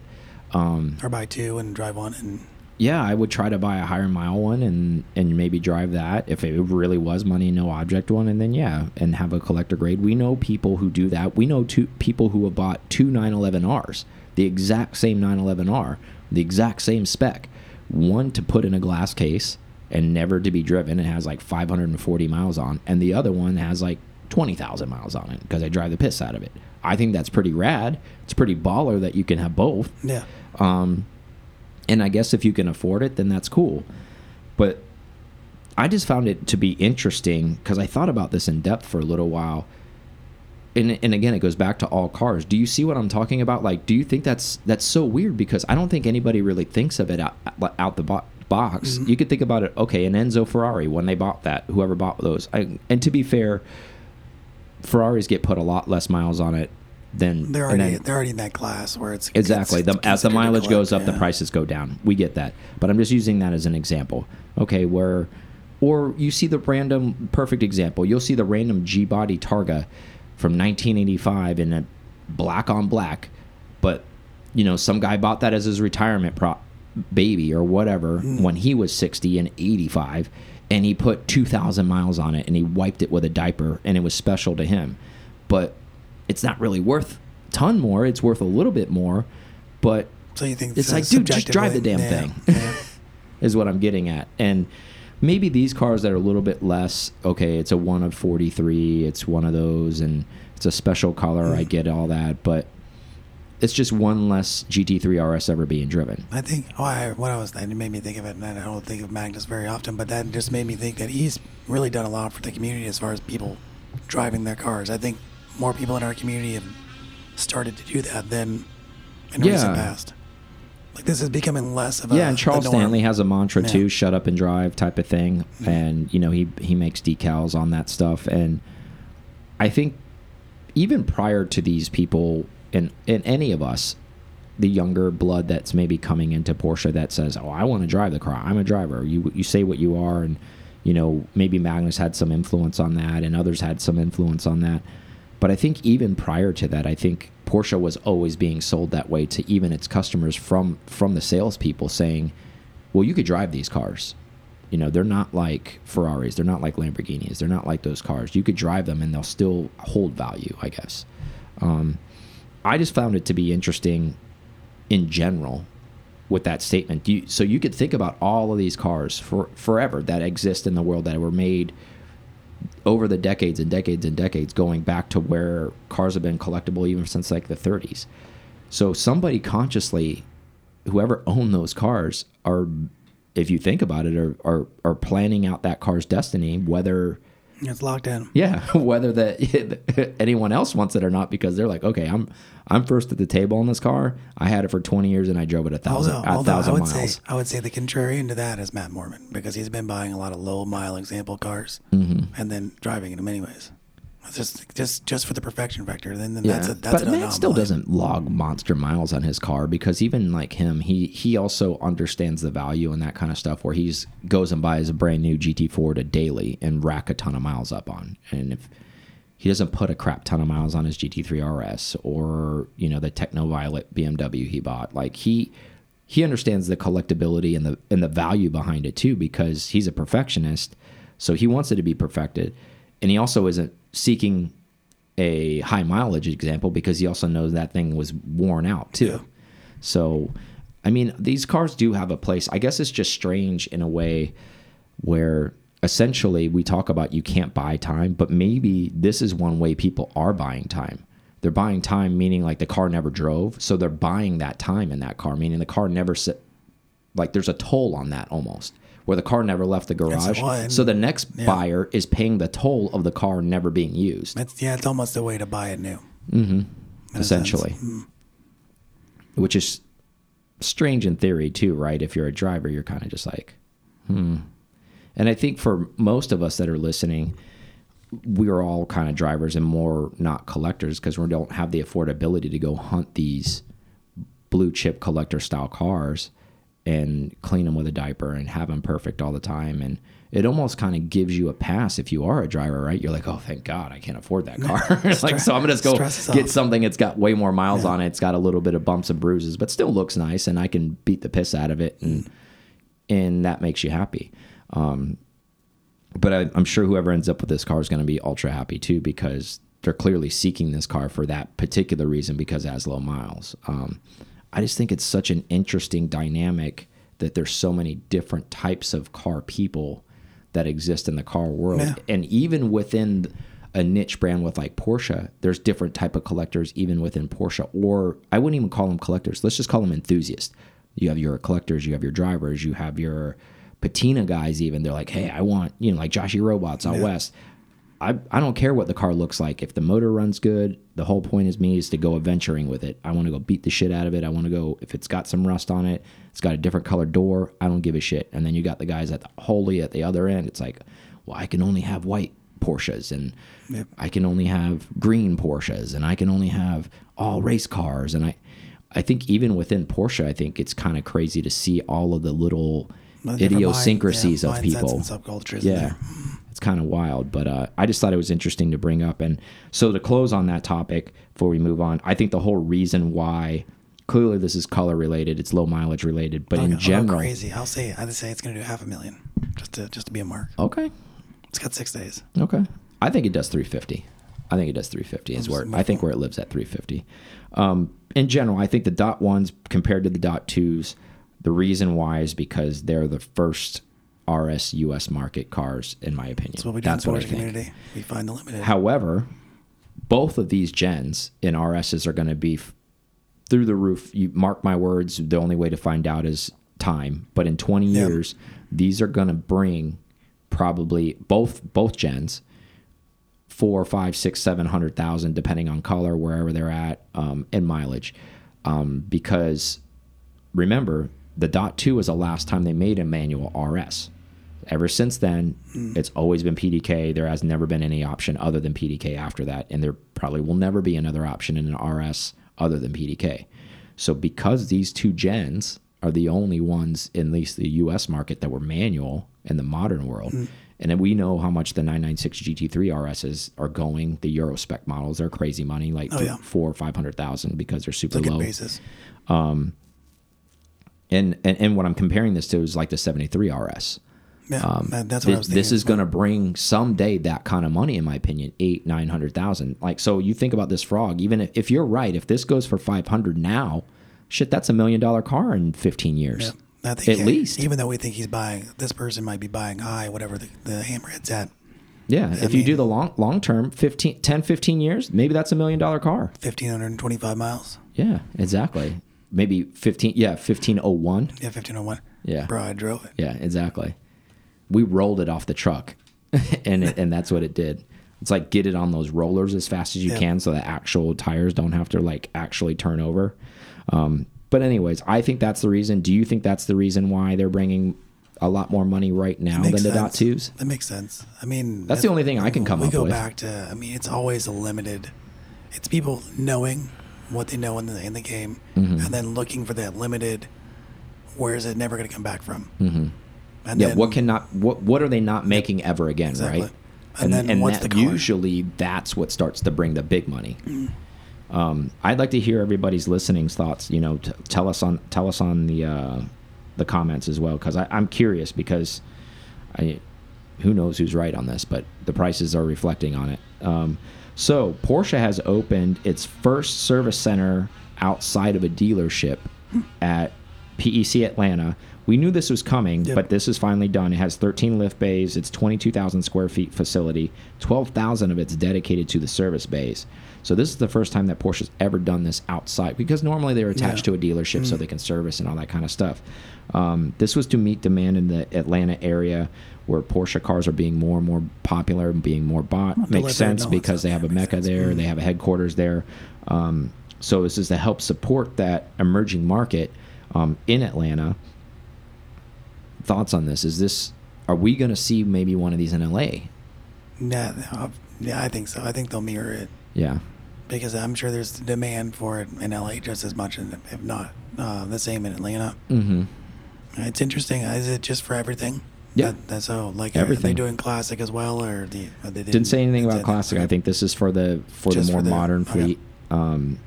um or buy two and drive one and yeah i would try to buy a higher mile one and and maybe drive that if it really was money no object one and then yeah and have a collector grade we know people who do that we know two people who have bought two 911rs the exact same 911r the exact same spec one to put in a glass case and never to be driven it has like 540 miles on and the other one has like 20,000 miles on it because I drive the piss out of it. I think that's pretty rad. It's pretty baller that you can have both. yeah. Um, and I guess if you can afford it, then that's cool. But I just found it to be interesting because I thought about this in depth for a little while. And, and again, it goes back to all cars. Do you see what I'm talking about? Like, do you think that's that's so weird? Because I don't think anybody really thinks of it out, out the bo box. Mm-hmm. You could think about it. Okay, an Enzo Ferrari when they bought that, whoever bought those. I, and to be fair, Ferraris get put a lot less miles on it than They're already then- they're already in that class where it's Exactly. it's The, as the mileage goes collect, up, the prices go down. We get that, but I'm just using that as an example. Okay, where, or you see the random perfect example. You'll see the random G body Targa from 1985 in a black on black, but you know some guy bought that as his retirement prop baby or whatever Hmm. when he was 60 and 85 and he put 2000 miles on it and he wiped it with a diaper and it was special to him but it's not really worth a ton more it's worth a little bit more but So you think it's like dude just drive the damn yeah, thing yeah. is what i'm getting at and maybe these cars that are a little bit less okay it's a one of 43 it's one of those and it's a special color i hmm. get all that but it's just one less gt3 rs ever being driven I think oh, I, what I was it made me think of it, and I don't think of Magnus very often, but that just made me think that he's really done a lot for the community as far as people driving their cars. I think more people in our community have started to do that than in Yeah. recent past. Like this is becoming less of a yeah, and Charles. Stanley has a mantra Yeah. too, "Shut up and drive" type of thing, mm-hmm. and you know he he makes decals on that stuff, and I think even prior to these people and and any of us, the younger blood that's maybe coming into Porsche that says, "Oh, I want to drive the car. I'm a driver." You you say what you are, and you know maybe Magnus had some influence on that, and others had some influence on that. But I think even prior to that, I think Porsche was always being sold that way to even its customers from from the salespeople saying, "Well, you could drive these cars. You know, they're not like Ferraris. They're not like Lamborghinis. They're not like those cars. You could drive them, and they'll still hold value. I guess." Um, I just found it to be interesting in general with that statement. You, so you could think about all of these cars for forever that exist in the world that were made over the decades and decades and decades, going back to where cars have been collectible even since like the 30s. So somebody consciously, whoever owned those cars, are, if you think about it, are are, are planning out that car's destiny, whether It's locked in. yeah, whether that anyone else wants it or not, because they're like, okay, I'm I'm first at the table on this car. I had it for 20 years and I drove it a thousand Although, a although I would miles. say I would say the contrarian to that is Matt Mormon because he's been buying a lot of low mile example cars Mm-hmm. and then driving them anyways. Just just just for the perfection factor. Then, then Yeah, that's a that's but Matt still doesn't log monster miles on his car because even like him, he he also understands the value and that kind of stuff. Where he's goes and buys a brand new GT4 to daily and rack a ton of miles up on, and if he doesn't put a crap ton of miles on his GT3 RS or you know the Techno Violet BMW he bought, like he he understands the collectability and the and the value behind it too because he's a perfectionist, so he wants it to be perfected, and he also isn't seeking a high mileage example because he also knows that thing was worn out too. Yeah. So, I mean, these cars do have a place. I guess it's just strange in a way where essentially we talk about you can't buy time, but maybe this is one way people are buying time. They're buying time, meaning like the car never drove. So they're buying that time in that car, meaning the car never sit. Like there's a toll on that almost, where the car never left the garage. so the next yeah. buyer is paying the toll of the car never being used. It's, yeah, it's almost a way to buy it new. Mm-hmm. essentially. Which is strange in theory too, right? If you're a driver, you're kind of just like, hmm. And I think for most of us that are listening, we are all kind of drivers and more not collectors because we don't have the affordability to go hunt these blue chip collector style cars and clean them with a diaper and have them perfect all the time. And it almost kind of gives you a pass if you are a driver right? You're like oh thank god i can't afford that car. Like so i'm gonna just go get something that's got way more miles on it. It's got a little bit of bumps and bruises but still looks nice and i can beat the piss out of it and and that makes you happy. Um, but I, I'm sure whoever ends up with this car is going to be ultra happy too because they're clearly seeking this car for that particular reason because it has low miles. Um, I just think it's such an interesting dynamic that there's so many different types of car people that exist in the car world, Yeah. and even within a niche brand with like Porsche, there's different type of collectors even within Porsche, or I wouldn't even call them collectors. Let's just call them enthusiasts. You have your collectors, you have your drivers, you have your patina guys. Even they're like, hey, I want you know like Joshy Robots out west. I, I don't care what the car looks like. If the motor runs good, the whole point is me is to go adventuring with it. I want to go beat the shit out of it. I want to go if it's got some rust on it, it's got a different colored door. I don't give a shit. And then you got the guys at the wholly at the other end. It's like, well, I can only have white Porsches and Yep. I can only have green Porsches and I can only have all race cars. And I I think even within Porsche, I think it's kind of crazy to see all of the little different mind- idiosyncrasies yeah, of people. subcultures. Yeah. It's kind of wild, but uh, I just thought it was interesting to bring up. And so to close on that topic before we move on, I think the whole reason why clearly this is color related, it's low mileage related, but in general, crazy. I'll say I'd say it's going to do half a million, just to just to be a mark. okay, It's got six days. okay, I think it does 350. I think it does 350 is where I think where it lives at 350. Um, in general, I think the dot ones compared to the dot twos, the reason why is because they're the first RS US market cars, in my opinion. That's what we do That's in the I Porsche think. community. We find the limited. However, both of these gens in RSs are going to be through the roof. You mark my words. The only way to find out is time. But in 20 Yeah. years, these are going to bring probably both both gens four, five, six, seven hundred thousand, depending on color, wherever they're at, um, and mileage. Um, because remember, the dot two was the last time they made a manual RS. Ever since then, mm. it's always been PDK. There has never been any option other than PDK after that, and there probably will never be another option in an RS other than PDK. So, because these two gens are the only ones in at least the US market that were manual in the modern world, mm. and then we know how much the 996 GT3 RSs are going. The Euro spec models, they're crazy money, like Oh, yeah. four or five hundred thousand because they're super Look low. basis. Um, and, and and what I'm comparing this to is like the 73 RS. Yeah, that- that's what I Th- was thinking. Um, this is going to bring someday that kind of money, in my opinion, eight, nine hundred thousand. Like, so you think about this frog. Even if, if you're right, if this goes for five hundred now, shit, that's a million dollar car in fifteen years, I think at yeah, least. even though we think he's buying, this person might be buying high, whatever the, the hammerhead's at. Yeah, I if you do the long long term, 15, 10, 15 years, maybe that's a million dollar car. 1,525 miles. Yeah, exactly. Maybe 15, yeah, 1501. Yeah, 1501. Yeah. Bro, I drove it. Yeah, exactly. We rolled it off the truck, and it, and that's what it did. It's like get it on those rollers as fast as you Yeah. can, so the actual tires don't have to like actually turn over. Um, but anyways, I think that's the reason. Do you think that's the reason why they're bringing a lot more money right now than the dot twos? That makes sense. I mean, That's the only thing I can come we up go with. back to. I mean, it's always a limited. It's people knowing what they know in the in the game, Mm-hmm. and then looking for that limited. Where is it never going to come back from? Mm-hmm. And Yeah, then, what cannot what what are they not making ever again, Exactly. right? And then what's that usually that's what starts to bring the big money. Mm. Um, I'd like to hear everybody's listening's thoughts. You know, tell us on tell us on the uh, the comments as well because I'm curious because I who knows who's right on this, but the prices are reflecting on it. Um, so Porsche has opened its first service center outside of a dealership at PEC Atlanta. We knew this was coming, Yep. but this is finally done. It has 13 lift bays. It's 22,000 square feet facility. 12,000 of it's dedicated to the service bays. So this is the first time that Porsche's ever done this outside because normally they're attached Yeah. to a dealership so they can service and all that kind of stuff. Um, this was to meet demand in the Atlanta area where Porsche cars are being more and more popular and being more bought. Well, Makes sense because they have a mecca sense. there, Mm. they have a headquarters there. Um, so this is to help support that emerging market um, in Atlanta. Thoughts on this? Is this are we going to see maybe one of these in LA? Yeah, uh, yeah, I think so. I think they'll mirror it Yeah. because I'm sure there's demand for it in LA just as much, and if not uh, the same in Atlanta. Mm-hmm. It's interesting. Is it just for everything? Yeah. That, that's so like are Everything. they doing classic as well, or the or they Didn't say anything about classic. I think this is for the for Just the more for the- modern okay. fleet. Um,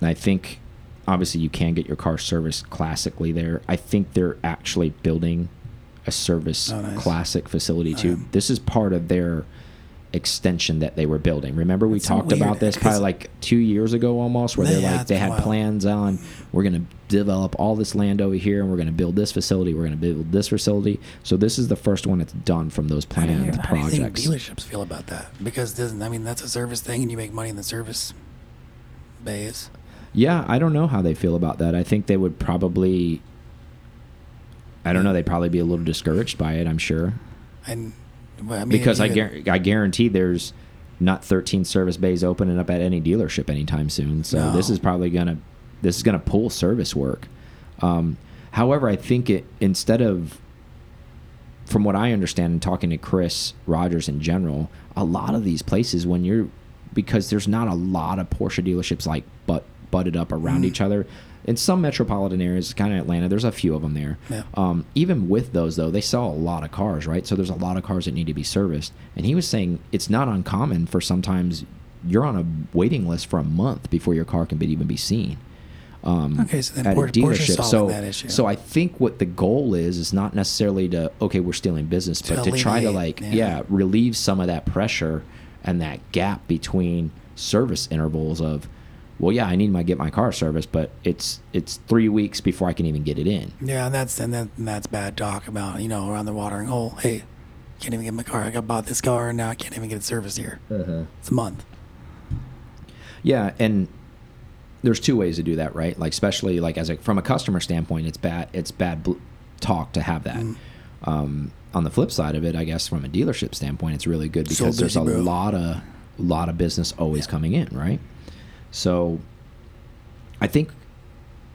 I think obviously you can get your car serviced classically there. I think they're actually building a service Oh, nice. classic facility oh, too. Okay. This is part of their extension that they were building. Remember we talked about this probably like two years ago almost, where they're like they had while. plans on we're going to develop all this land over here and we're going to build this facility. We're going to build this facility. So this is the first one that's done from those How do you- planned how do you think dealerships feel about that? Because doesn't I mean that's a service thing, and you make money in the service bays. Yeah, I don't know how they feel about that. I think they would probably. I don't know. They'd probably be a little discouraged by it. I'm sure And well, I mean, because I, guar I guarantee there's not 13 service bays opening up at any dealership anytime soon. So this is probably gonna this is gonna pull service work. Um, however, I think it instead of from what I understand and talking to Chris Rogers in general, a lot of these places when you're because there's not a lot of Porsche dealerships like but butted up around Mm. each other. In some metropolitan areas, kind of Atlanta, there's a few of them there. Yeah. Um, even with those though, they sell a lot of cars, right? So there's a lot of cars that need to be serviced. And he was saying it's not uncommon for sometimes you're on a waiting list for a month before your car can be, even be seen um, Okay, so then at a dealership. So, that issue. so I think what the goal is is not necessarily to okay, we're stealing business, but to try to like yeah. yeah. relieve some of that pressure and that gap between service intervals of well, yeah, I need my get my car serviced, but it's it's three weeks before I can even get it in. Yeah, and that's and, that, and that's bad talk about you know around the watering hole. Hey, can't even get my car. I got bought this car and now I can't even get it serviced here. It's a month. Yeah, and there's two ways to do that, right? Like especially like as a from a customer standpoint, it's bad it's bad talk to have that. Mm. Um, on the flip side of it, I guess from a dealership standpoint, it's really good So because there's a bro. lot of lot of business always Yeah. coming in, right? So I think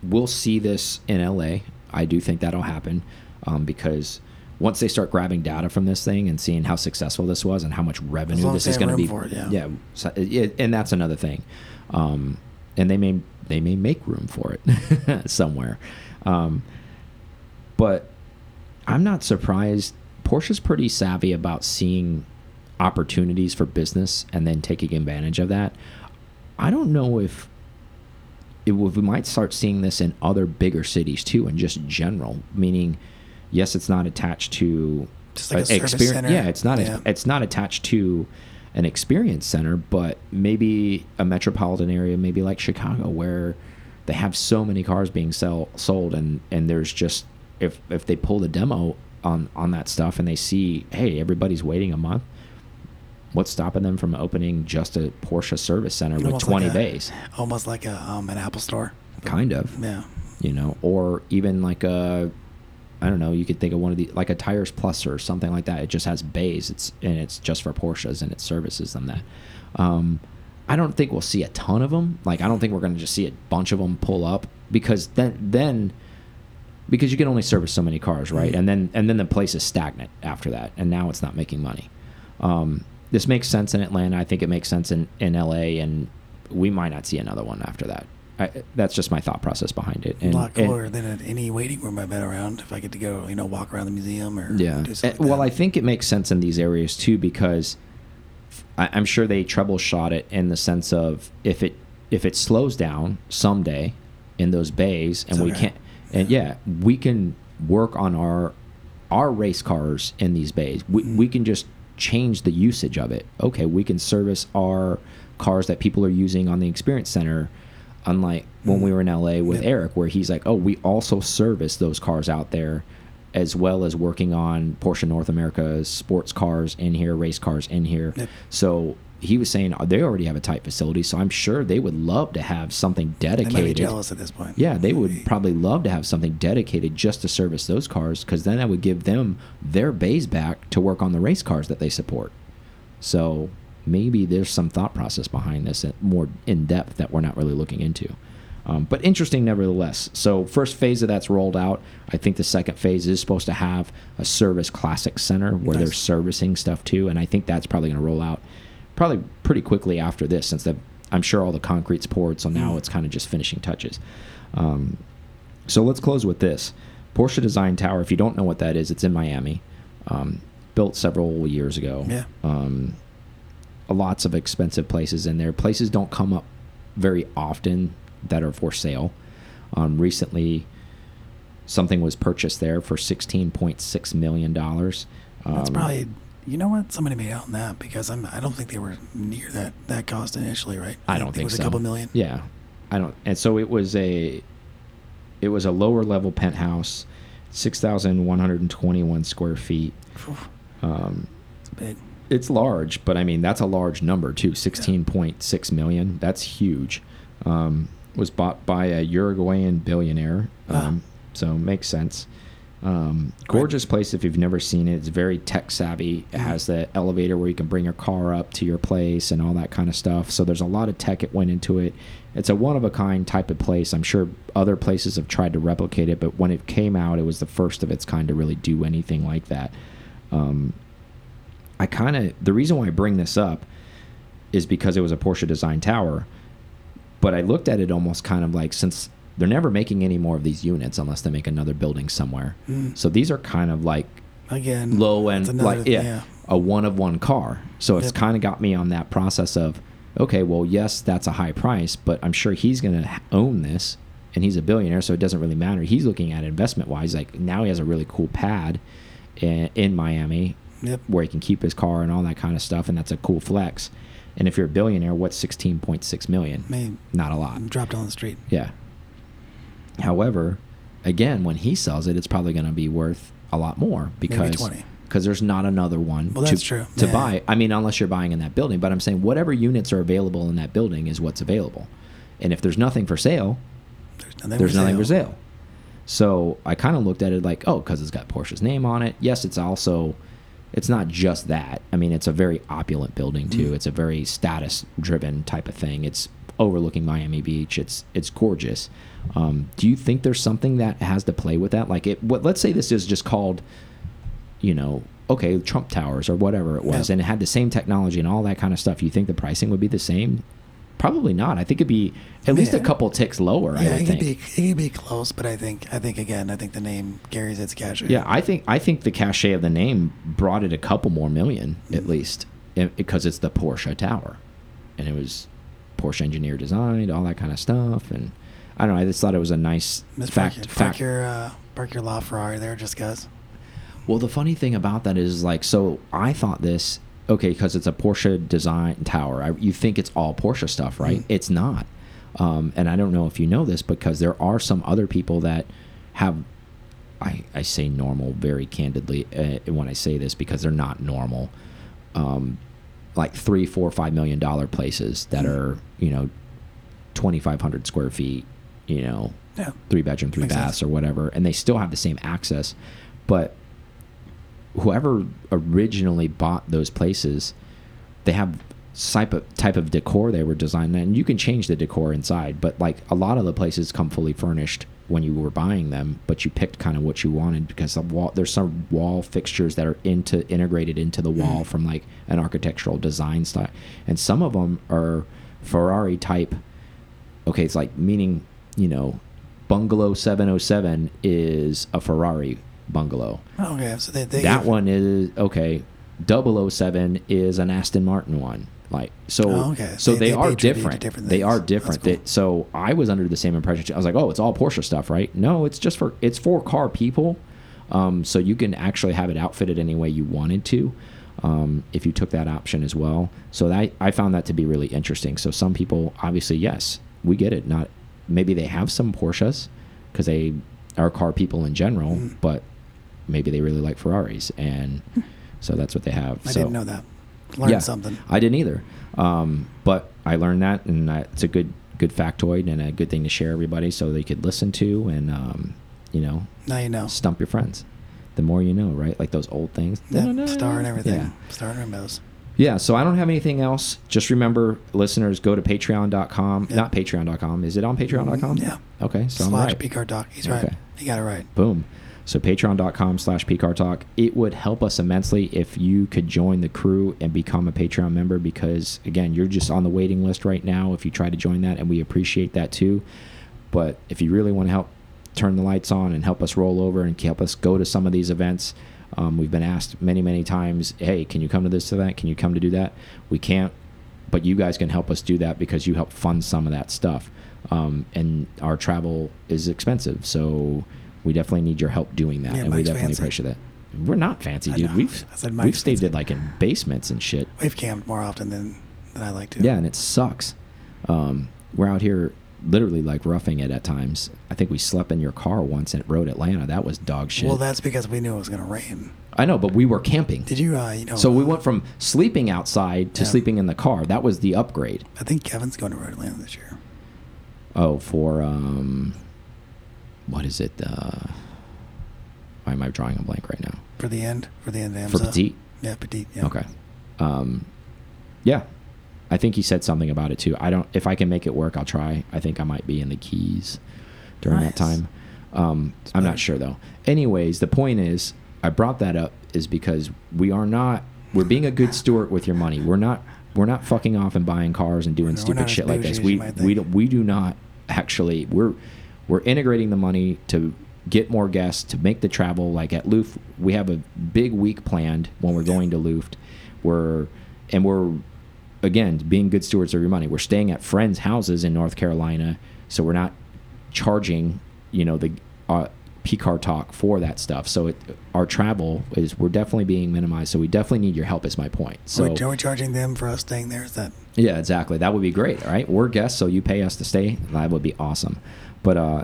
we'll see this in LA. I do think that'll happen um, because once they start grabbing data from this thing and seeing how successful this was and how much revenue this is going to be, for it, yeah. so it, and that's another thing. Um, and they may they may make room for it somewhere, um, but I'm not surprised. Porsche's pretty savvy about seeing opportunities for business and then taking advantage of that. I don't know if it, we might start seeing this in other bigger cities too, and just general. Meaning, yes, it's not attached to Just like a a experience- center. Yeah, it's not. Yeah. It's not attached to an experience center, but maybe a metropolitan area, maybe like Chicago, where they have so many cars being sell sold, and and there's just if if they pull the demo on on that stuff and they see, hey, everybody's waiting a month, what's stopping them from opening just a Porsche service center with Almost 20 like a- bays? Almost like a um, an Apple store. Kind of. Yeah. you know, or even like a, I don't know, you could think of one of the like a Tires Plus or something like that. It just has bays. It's and it's just for Porsches and it services them that. Um, I don't think we'll see a ton of them. Like I don't think we're going to just see a bunch of them pull up because then then because you can only service so many cars, right? And then and then the place is stagnant after that, and now it's not making money. Um, this makes sense in Atlanta. I think it makes sense in in LA, and we might not see another one after that. I, that's just my thought process behind it. And, a lot and- cooler than at any waiting room I've been around. If I get to go, you know, walk around the museum or yeah. Uh, something. well, I think it makes sense in these areas too because I, I'm sure they troubleshot it in the sense of if it if it slows down someday in those bays and It's we can't and yeah we can work on our our race cars in these bays we, Mm. we can just change the usage of it okay we can service our cars that people are using on the experience center unlike when we mm. were in LA with Yep. Eric where he's like oh we also service those cars out there as well as working on Porsche North America's sports cars in here race cars in here Yep. so he was saying they already have a tight facility so I'm sure they would love to have something They dedicated might be jealous at this point. yeah, they would probably love to have something dedicated just to service those cars because then that would give them their bays back to work on the race cars that they support. So maybe there's some thought process behind this, more in depth that we're not really looking into. Um, but interesting nevertheless. So first phase of that's rolled out. I think the second phase is supposed to have a service classic center where they're servicing stuff too, and I think that's probably going to roll out probably pretty quickly after this, since the, I'm sure all the concrete's poured. So now Mm. it's kind of just finishing touches. Um, so let's close with this Porsche Design Tower. If you don't know what that is, it's in Miami. Um, built several years ago. Yeah. Um, lots of expensive places in there. Places don't come up very often that are for sale. Um, recently, something was purchased there for sixteen point six million dollars. Um, That's probably. You know what? Somebody made out on that because I'm. I don't think they were near that that cost initially, right? I don't think, it was so. a couple million. Yeah, I don't. And so it was a, it was a lower level penthouse, six thousand one hundred and twenty one square feet. Um, It's big. it's large, but I mean that's a large number too. Sixteen point six million. That's huge. Um, was bought by a Uruguayan billionaire. Ah. Um, so makes sense. Um, gorgeous place if you've never seen it. It's very tech savvy. It has the elevator where you can bring your car up to your place and all that kind of stuff. So there's a lot of tech that went into it. It's a one of a kind type of place. I'm sure other places have tried to replicate it, but when it came out, it was the first of its kind to really do anything like that. Um, I kind of the reason why I bring this up is because it was a Porsche design tower, but I looked at it almost kind of like since they're never making any more of these units unless they make another building somewhere. Mm. So these are kind of like Again, low end, like yeah, a one of one car. So it's Yep. kind of got me on that process of okay, well, yes, that's a high price, but I'm sure he's going to own this, and he's a billionaire, so it doesn't really matter. He's looking at investment wise, like now he has a really cool pad in, in Miami Yep. where he can keep his car and all that kind of stuff, and that's a cool flex. And if you're a billionaire, what's 16.6 million? I mean, Not a lot. dropped on the street. Yeah. However, again, when he sells it, it's probably going to be worth a lot more because because there's not another one Well, to, true. to Yeah. buy. I mean, unless you're buying in that building. But I'm saying whatever units are available in that building is what's available. And if there's nothing for sale, There's nothing. there's for nothing for sale. sale. So I kind of looked at it like, oh, because it's got Porsche's name on it. Yes, it's also, it's not just that. I mean, it's a very opulent building too. Mm. It's a very status-driven type of thing. It's overlooking Miami Beach. It's it's gorgeous. Um, do you think there's something that has to play with that? Like it. What? Let's say this is just called, you know, okay, Trump Towers or whatever it was, Yeah. and it had the same technology and all that kind of stuff. You think the pricing would be the same? Probably not. I think it'd be at least a couple ticks lower. I Yeah, would it think. be. It could be close, but I think. I think again. I think the name carries its cachet. Yeah, I think I think the cachet of the name brought it a couple more million at Mhm. least, i- because it's the Porsche Tower, and it was Porsche engineer designed, all that kind of stuff, and I don't know. I just thought it was a nice Miss fact. Park, park fact. your uh, park your LaFerrari there, just cause. Well, the funny thing about that is like, so I thought this okay because it's a Porsche design tower. I, you think it's all Porsche stuff, right? Mhm. It's not. Um, and I don't know if you know this because there are some other people that have. I, I say normal very candidly uh, when I say this because they're not normal. Um, like three, four, five million dollar places that Mm. are you know twenty five hundred square feet, you know, Yeah. three bedroom, three Makes baths sense. or whatever, and they still have the same access. But whoever originally bought those places, they have type of type of decor they were designed, and you can change the decor inside. But like a lot of the places come fully furnished when you were buying them, but you picked kind of what you wanted because the wall there's some wall fixtures that are into integrated into the wall mm-hmm. from like an architectural design style, and some of them are Ferrari type okay, it's like meaning, you know, bungalow 707 is a Ferrari bungalow. Okay. So they, they that give- one is okay. 007 is an Aston Martin one. Like so, Oh, okay. so They- they, they are pay tribute to different. different They are different. They- so I was under the same impression. I was like, oh, it's all Porsche stuff, right? No, it's just for it's for car people. Um, so you can actually have it outfitted any way you wanted to, um, if you took that option as well. So that, I found that to be really interesting. So some people, obviously, yes, we get it. Not maybe they have some Porsches because they are car people in general, Mm. but maybe they really like Ferraris, and so that's what they have. I so, didn't know that. Learned yeah, something. I didn't either. Um, but I learned that, and I, it's a good good factoid and a good thing to share everybody so they could listen to and um, you know Now you know. stump your friends. The more you know, right? Like those old things. Yeah, star and everything. Yeah. Star and rainbows. Yeah, so I don't have anything else. Just remember, listeners, go to patreon.com. Yeah. Not patreon.com. Is it on patreon.com? Yeah. Okay, so I'm Slash right. PCAR Talk. He's right. Okay. You got it right. Boom. So patreon.com slash PCAR Talk. It would help us immensely if you could join the crew and become a Patreon member because, again, you're just on the waiting list right now if you try to join that, and we appreciate that too. But if you really want to help turn the lights on and help us roll over and help us go to some of these events, um, we've been asked many, many times, hey, can you come to this event? Can you come to do that? We can't, but you guys can help us do that because you help fund some of that stuff. Um, and our travel is expensive, so we definitely need your help doing that, Yeah, and we definitely fancy. appreciate that. We're not fancy, dude. We've I said we've stayed in like in basements and shit. We've camped more often than, than I like to. Yeah, and it sucks. Um, we're out here literally like roughing it at times. I think we slept in your car once at Road Atlanta. That was dog shit. Well, that's because we knew it was going to rain. I know, but we were camping. Did you, uh, you know. So we uh, went from sleeping outside to Yeah. sleeping in the car. That was the upgrade. I think Kevin's going to Road Atlanta this year. Oh, for um, what is it? Uh, why am I drawing a blank right now? For the end? For the end of For IMSA? petite. Yeah, Petite. Yeah. Okay. Um, yeah, I think he said something about it too. I don't. If I can make it work, I'll try. I think I might be in the Keys during that time. Um, I'm not sure though. Anyways, the point is, I brought that up is because we are not. We're being a good steward with your money. We're not. We're not fucking off and buying cars and doing We're stupid shit like this. We we don't, we do not actually. We're we're integrating the money to get more guests to make the travel. Like at Luft, we have a big week planned when we're Yeah. going to Luft. We're and we're again being good stewards of your money. We're staying at friends' houses in North Carolina, so we're not charging you know the uh, PCAR talk for that stuff. So it, our travel is we're definitely being minimized. So we definitely need your help. Is my point. So So, are we charging them for us staying there? Is that. yeah, exactly. That would be great. Right, we're guests, so you pay us to stay. That would be awesome. But uh,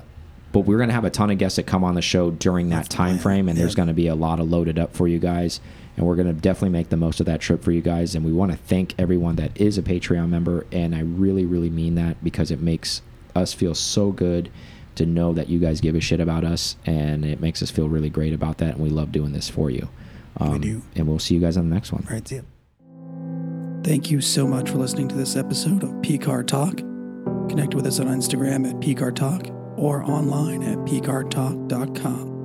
but we're gonna have a ton of guests that come on the show during that That's time frame, and there's gonna be a lot of loaded up for you guys. And we're gonna definitely make the most of that trip for you guys. And we want to thank everyone that is a Patreon member, and I really, really mean that because it makes us feel so good to know that you guys give a shit about us, and it makes us feel really great about that. And we love doing this for you. Um, We do. And we'll see you guys on the next one. All right, see ya. Thank you so much for listening to this episode of PCAR Talk. Connect with us on Instagram at PCAR Talk or online at PCARTalk.com.